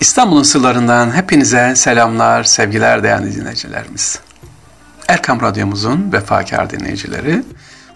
İstanbul'un sırlarından hepinize selamlar, sevgiler değerli dinleyicilerimiz. Erkam Radyomuzun vefakar dinleyicileri,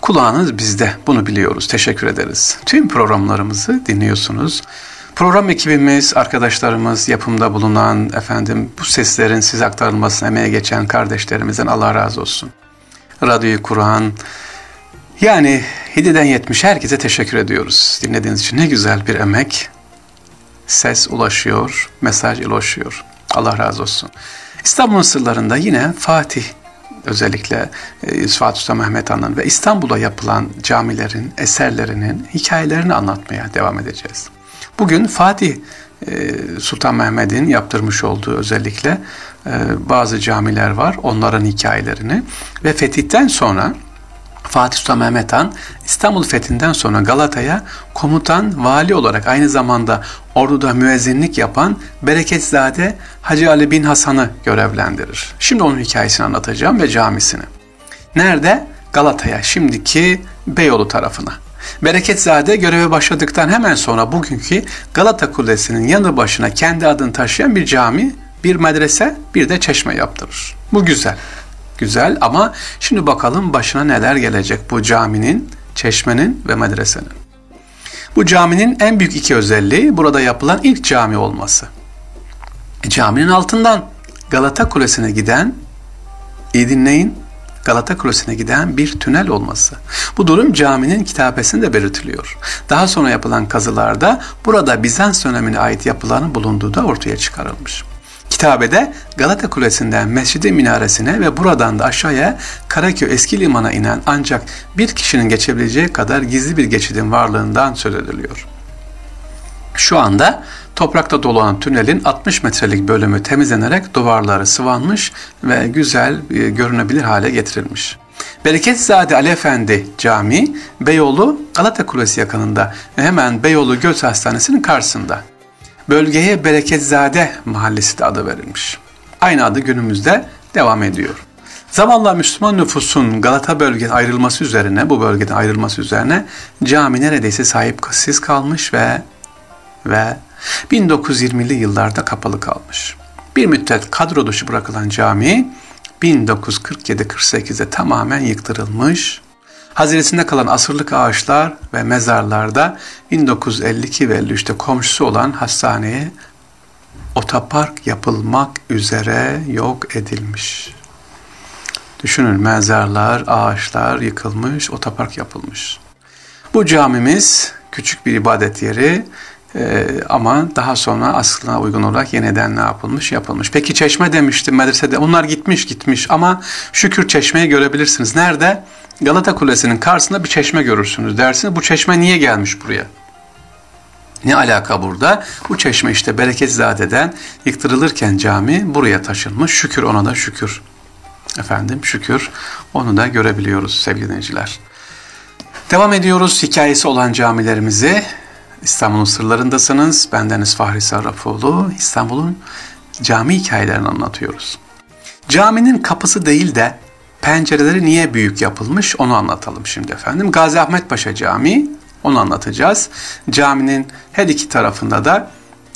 kulağınız bizde, bunu biliyoruz, teşekkür ederiz. Tüm programlarımızı dinliyorsunuz. Program ekibimiz, arkadaşlarımız, yapımda bulunan efendim bu seslerin size aktarılmasına emeğe geçen kardeşlerimizden Allah razı olsun. Radyoyu kuran, yani 7'den 70 herkese teşekkür ediyoruz. Dinlediğiniz için ne güzel bir emek, ses ulaşıyor, mesaj ulaşıyor. Allah razı olsun. İstanbul'un sırlarında yine Fatih özellikle e, Fatih Sultan Mehmet Han'ın ve İstanbul'da yapılan camilerin, eserlerinin hikayelerini anlatmaya devam edeceğiz. Bugün Fatih e, Sultan Mehmet'in yaptırmış olduğu özellikle e, bazı camiler var. Onların hikayelerini ve fetihten sonra Fatih Sultan Mehmet Han İstanbul fethinden sonra Galata'ya komutan vali olarak aynı zamanda orduda müezzinlik yapan Bereketzade Hacı Ali bin Hasan'ı görevlendirir. Şimdi onun hikayesini anlatacağım ve camisini. Nerede? Galata'ya, şimdiki Beyoğlu tarafına. Bereketzade göreve başladıktan hemen sonra bugünkü Galata Kulesi'nin yanı başına kendi adını taşıyan bir cami, bir medrese, bir de çeşme yaptırır. Bu güzel. Güzel ama şimdi bakalım başına neler gelecek bu caminin, çeşmenin ve medresenin. Bu caminin en büyük iki özelliği burada yapılan ilk cami olması. Caminin altından Galata Kulesi'ne giden, iyi dinleyin, Galata Kulesi'ne giden bir tünel olması. Bu durum caminin kitabesinde belirtiliyor. Daha sonra yapılan kazılarda burada Bizans dönemine ait yapıların bulunduğu da ortaya çıkarılmış. Kitabede Galata Kulesi'nden Mescid-i Minaresine ve buradan da aşağıya Karaköy eski limana inen ancak bir kişinin geçebileceği kadar gizli bir geçidin varlığından söz ediliyor. Şu anda toprakta dolanan tünelin 60 metrelik bölümü temizlenerek duvarları sıvanmış ve güzel e, görünebilir hale getirilmiş. Bereketzade Ali Efendi Camii Beyoğlu Galata Kulesi yakınında ve hemen Beyoğlu Göz Hastanesi'nin karşısında. Bölgeye Bereketzade Mahallesi de adı verilmiş. Aynı adı günümüzde devam ediyor. Zamanla Müslüman nüfusun Galata bölgeden ayrılması üzerine, bu bölgeden ayrılması üzerine cami neredeyse sahipsiz kalmış ve ve 1920'li yıllarda kapalı kalmış. Bir müddet kadro dışı bırakılan cami 1947-48'de tamamen yıktırılmış Haziresinde kalan asırlık ağaçlar ve mezarlarda 1952 ve 53'te komşusu olan hastaneye otopark yapılmak üzere yok edilmiş. Düşünün mezarlar, ağaçlar yıkılmış, otopark yapılmış. Bu camimiz küçük bir ibadet yeri ee, ama daha sonra aslına uygun olarak yeniden ne yapılmış yapılmış. Peki çeşme demiştim medresede. Onlar gitmiş gitmiş ama şükür çeşmeyi görebilirsiniz. Nerede? Galata Kulesi'nin karşısında bir çeşme görürsünüz dersiniz. Bu çeşme niye gelmiş buraya? Ne alaka burada? Bu çeşme işte Bereketzade'den yıktırılırken cami buraya taşınmış. Şükür ona da şükür. Efendim şükür onu da görebiliyoruz sevgili dinleyiciler. Devam ediyoruz hikayesi olan camilerimizi. İstanbul'un sırlarındasınız. Bendeniz Fahri Sarrafoğlu. İstanbul'un cami hikayelerini anlatıyoruz. Caminin kapısı değil de pencereleri niye büyük yapılmış onu anlatalım şimdi efendim. Gazi Ahmet Paşa Camii onu anlatacağız. Caminin her iki tarafında da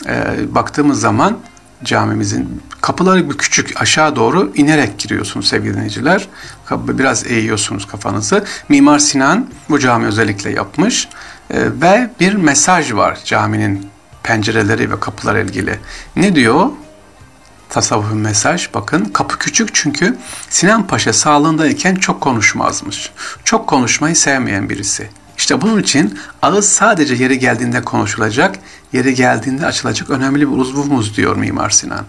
e, baktığımız zaman camimizin kapıları bir küçük aşağı doğru inerek giriyorsunuz sevgili dinleyiciler. Biraz eğiyorsunuz kafanızı. Mimar Sinan bu cami özellikle yapmış. Ee, ve bir mesaj var caminin pencereleri ve kapılar ilgili. Ne diyor? Tasavvufi mesaj bakın kapı küçük çünkü Sinan Paşa sağlığındayken çok konuşmazmış. Çok konuşmayı sevmeyen birisi. İşte bunun için ağız sadece yeri geldiğinde konuşulacak, yeri geldiğinde açılacak önemli bir uzvumuz diyor Mimar Sinan.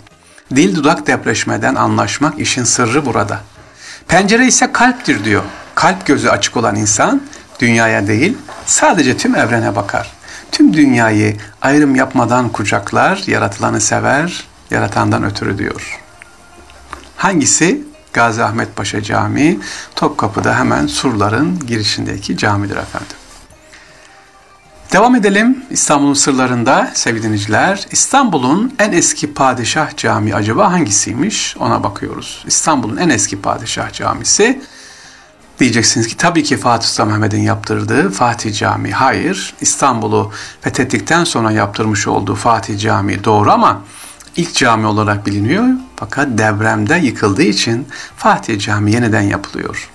Dil dudak depreşmeden anlaşmak işin sırrı burada. Pencere ise kalptir diyor. Kalp gözü açık olan insan dünyaya değil, sadece tüm evrene bakar. Tüm dünyayı ayrım yapmadan kucaklar, yaratılanı sever, yaratandan ötürü diyor. Hangisi? Gazi Ahmet Paşa Camii, Topkapı'da hemen surların girişindeki camidir efendim. Devam edelim İstanbul'un sırlarında sevgili dinleyiciler. İstanbul'un en eski padişah camii acaba hangisiymiş ona bakıyoruz. İstanbul'un en eski padişah camisi Diyeceksiniz ki tabii ki Fatih Sultan Mehmet'in yaptırdığı Fatih Camii. Hayır, İstanbul'u fethettikten sonra yaptırmış olduğu Fatih Camii doğru ama ilk cami olarak biliniyor fakat depremde yıkıldığı için Fatih Camii yeniden yapılıyor.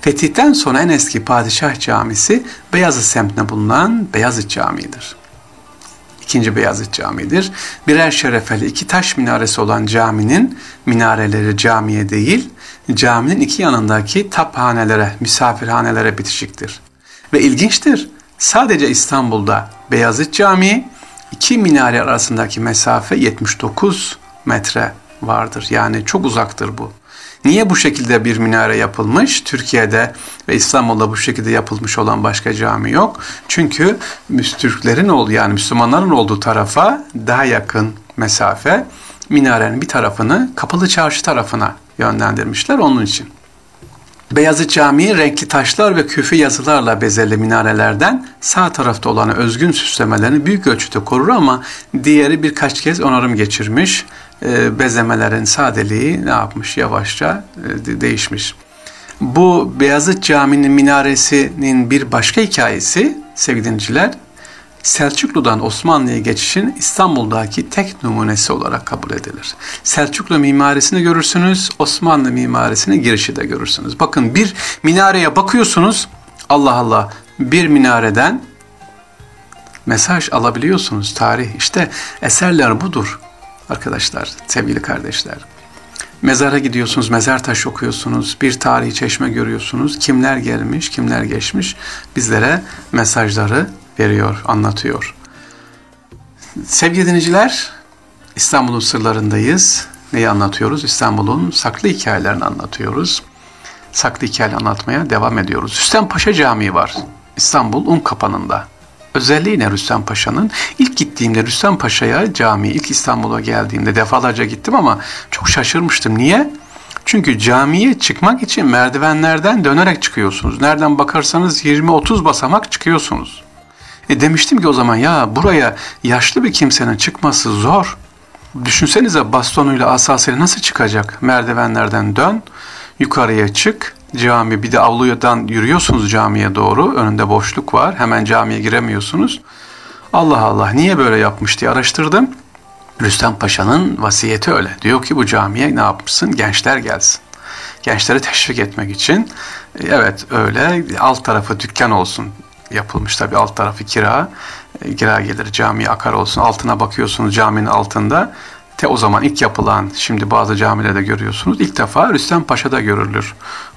Fetihten sonra en eski padişah camisi Beyazıt semtinde bulunan Beyazıt Camii'dir. İkinci Beyazıt Camii'dir. Birer şerefeli iki taş minaresi olan caminin minareleri camiye değil, caminin iki yanındaki taphanelere, misafirhanelere bitişiktir. Ve ilginçtir, sadece İstanbul'da Beyazıt Camii, iki minare arasındaki mesafe 79 metre vardır. Yani çok uzaktır bu. Niye bu şekilde bir minare yapılmış? Türkiye'de ve İstanbul'da bu şekilde yapılmış olan başka cami yok. Çünkü Türklerin olduğu yani Müslümanların olduğu tarafa daha yakın mesafe minarenin bir tarafını kapalı çarşı tarafına yönlendirmişler onun için. Beyazıt Camii renkli taşlar ve küfü yazılarla bezeli minarelerden sağ tarafta olan özgün süslemelerini büyük ölçüde korur ama diğeri birkaç kez onarım geçirmiş. E, bezemelerin sadeliği ne yapmış yavaşça e, değişmiş. Bu Beyazıt Camii'nin minaresinin bir başka hikayesi sevgili dinleyiciler Selçuklu'dan Osmanlı'ya geçişin İstanbul'daki tek numunesi olarak kabul edilir. Selçuklu mimarisini görürsünüz, Osmanlı mimarisine girişi de görürsünüz. Bakın bir minareye bakıyorsunuz, Allah Allah bir minareden mesaj alabiliyorsunuz. Tarih işte eserler budur arkadaşlar, sevgili kardeşler. Mezara gidiyorsunuz, mezar taşı okuyorsunuz, bir tarihi çeşme görüyorsunuz. Kimler gelmiş, kimler geçmiş bizlere mesajları veriyor, anlatıyor. Sevgili dinleyiciler, İstanbul'un sırlarındayız. Neyi anlatıyoruz? İstanbul'un saklı hikayelerini anlatıyoruz. Saklı hikaye anlatmaya devam ediyoruz. Rüstem Paşa Camii var. İstanbul Un Kapanı'nda. Özelliği ne Rüstem Paşa'nın? İlk gittiğimde Rüstem Paşa'ya cami, ilk İstanbul'a geldiğimde defalarca gittim ama çok şaşırmıştım. Niye? Çünkü camiye çıkmak için merdivenlerden dönerek çıkıyorsunuz. Nereden bakarsanız 20-30 basamak çıkıyorsunuz. E demiştim ki o zaman ya buraya yaşlı bir kimsenin çıkması zor. Düşünsenize bastonuyla asasıyla nasıl çıkacak? Merdivenlerden dön, yukarıya çık, cami bir de avluyadan yürüyorsunuz camiye doğru. Önünde boşluk var. Hemen camiye giremiyorsunuz. Allah Allah niye böyle yapmış diye araştırdım. Rüstem Paşa'nın vasiyeti öyle. Diyor ki bu camiye ne yapmışsın? Gençler gelsin. Gençleri teşvik etmek için e, evet öyle alt tarafı dükkan olsun yapılmış tabi alt tarafı kira. E, kira gelir camiye akar olsun. Altına bakıyorsunuz caminin altında. Te o zaman ilk yapılan, şimdi bazı camilerde görüyorsunuz. ilk defa Rüstem Paşa'da görülür.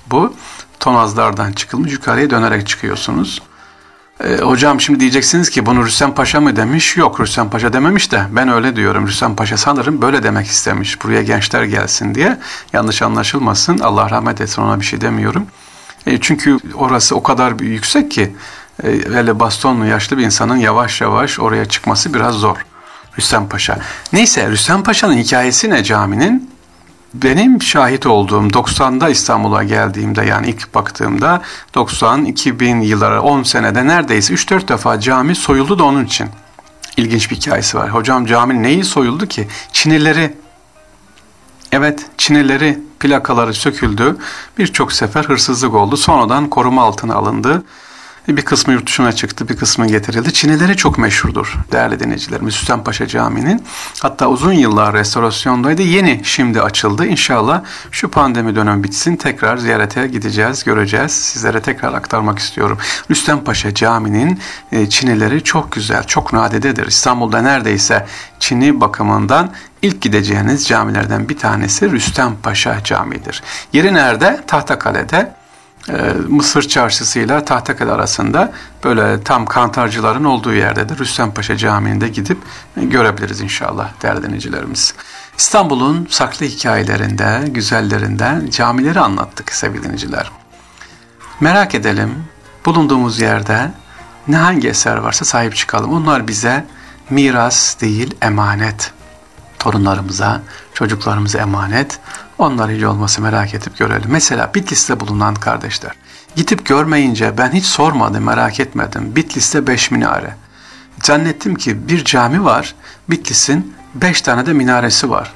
Bu tonazlardan çıkılmış yukarıya dönerek çıkıyorsunuz. E, hocam şimdi diyeceksiniz ki bunu Rüstem Paşa mı demiş? Yok Rüstem Paşa dememiş de ben öyle diyorum. Rüstem Paşa sanırım böyle demek istemiş. Buraya gençler gelsin diye. Yanlış anlaşılmasın. Allah rahmet etsin ona bir şey demiyorum. E, çünkü orası o kadar yüksek ki e, öyle bastonlu yaşlı bir insanın yavaş yavaş oraya çıkması biraz zor. Rüstem Paşa. Neyse Rüstem Paşa'nın hikayesi ne caminin? Benim şahit olduğum 90'da İstanbul'a geldiğimde yani ilk baktığımda 90 2000 yılları 10 senede neredeyse 3-4 defa cami soyuldu da onun için. İlginç bir hikayesi var. Hocam cami neyi soyuldu ki? Çinileri Evet, çinileri, plakaları söküldü. Birçok sefer hırsızlık oldu. Sonradan koruma altına alındı. Bir kısmı yurt dışına çıktı, bir kısmı getirildi. Çinileri çok meşhurdur değerli dinleyicilerimiz. Süstenpaşa Camii'nin. Hatta uzun yıllar restorasyondaydı. Yeni şimdi açıldı. İnşallah şu pandemi dönem bitsin. Tekrar ziyarete gideceğiz, göreceğiz. Sizlere tekrar aktarmak istiyorum. Rüstempaşa Camii'nin e, çinileri çok güzel, çok nadededir. İstanbul'da neredeyse Çini bakımından ilk gideceğiniz camilerden bir tanesi Rüstempaşa Camii'dir. Yeri nerede? Tahtakale'de. Ee, Mısır Çarşısı ile Tahtakale arasında böyle tam kantarcıların olduğu yerde de Rüstempaşa Camii'nde gidip görebiliriz inşallah değerli dinleyicilerimiz. İstanbul'un saklı hikayelerinde, güzellerinden camileri anlattık sevgili dinleyiciler. Merak edelim, bulunduğumuz yerde ne hangi eser varsa sahip çıkalım. Onlar bize miras değil emanet. Torunlarımıza, çocuklarımıza emanet. Onları hiç olması merak edip görelim. Mesela Bitlis'te bulunan kardeşler. Gidip görmeyince ben hiç sormadım, merak etmedim. Bitlis'te beş minare. Zannettim ki bir cami var, Bitlis'in beş tane de minaresi var.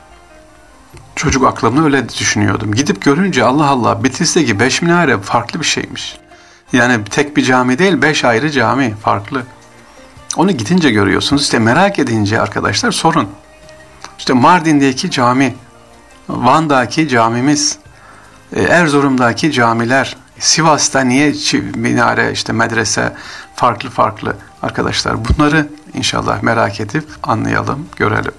Çocuk aklımda öyle düşünüyordum. Gidip görünce Allah Allah Bitlis'teki beş minare farklı bir şeymiş. Yani tek bir cami değil, beş ayrı cami farklı. Onu gidince görüyorsunuz. İşte merak edince arkadaşlar sorun. işte Mardin'deki cami, Van'daki camimiz, e, Erzurum'daki camiler, Sivas'ta niye minare, işte medrese farklı farklı arkadaşlar bunları inşallah merak edip anlayalım, görelim.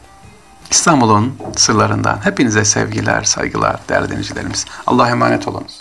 İstanbul'un sırlarından hepinize sevgiler, saygılar değerli dinleyicilerimiz. Allah'a emanet olunuz.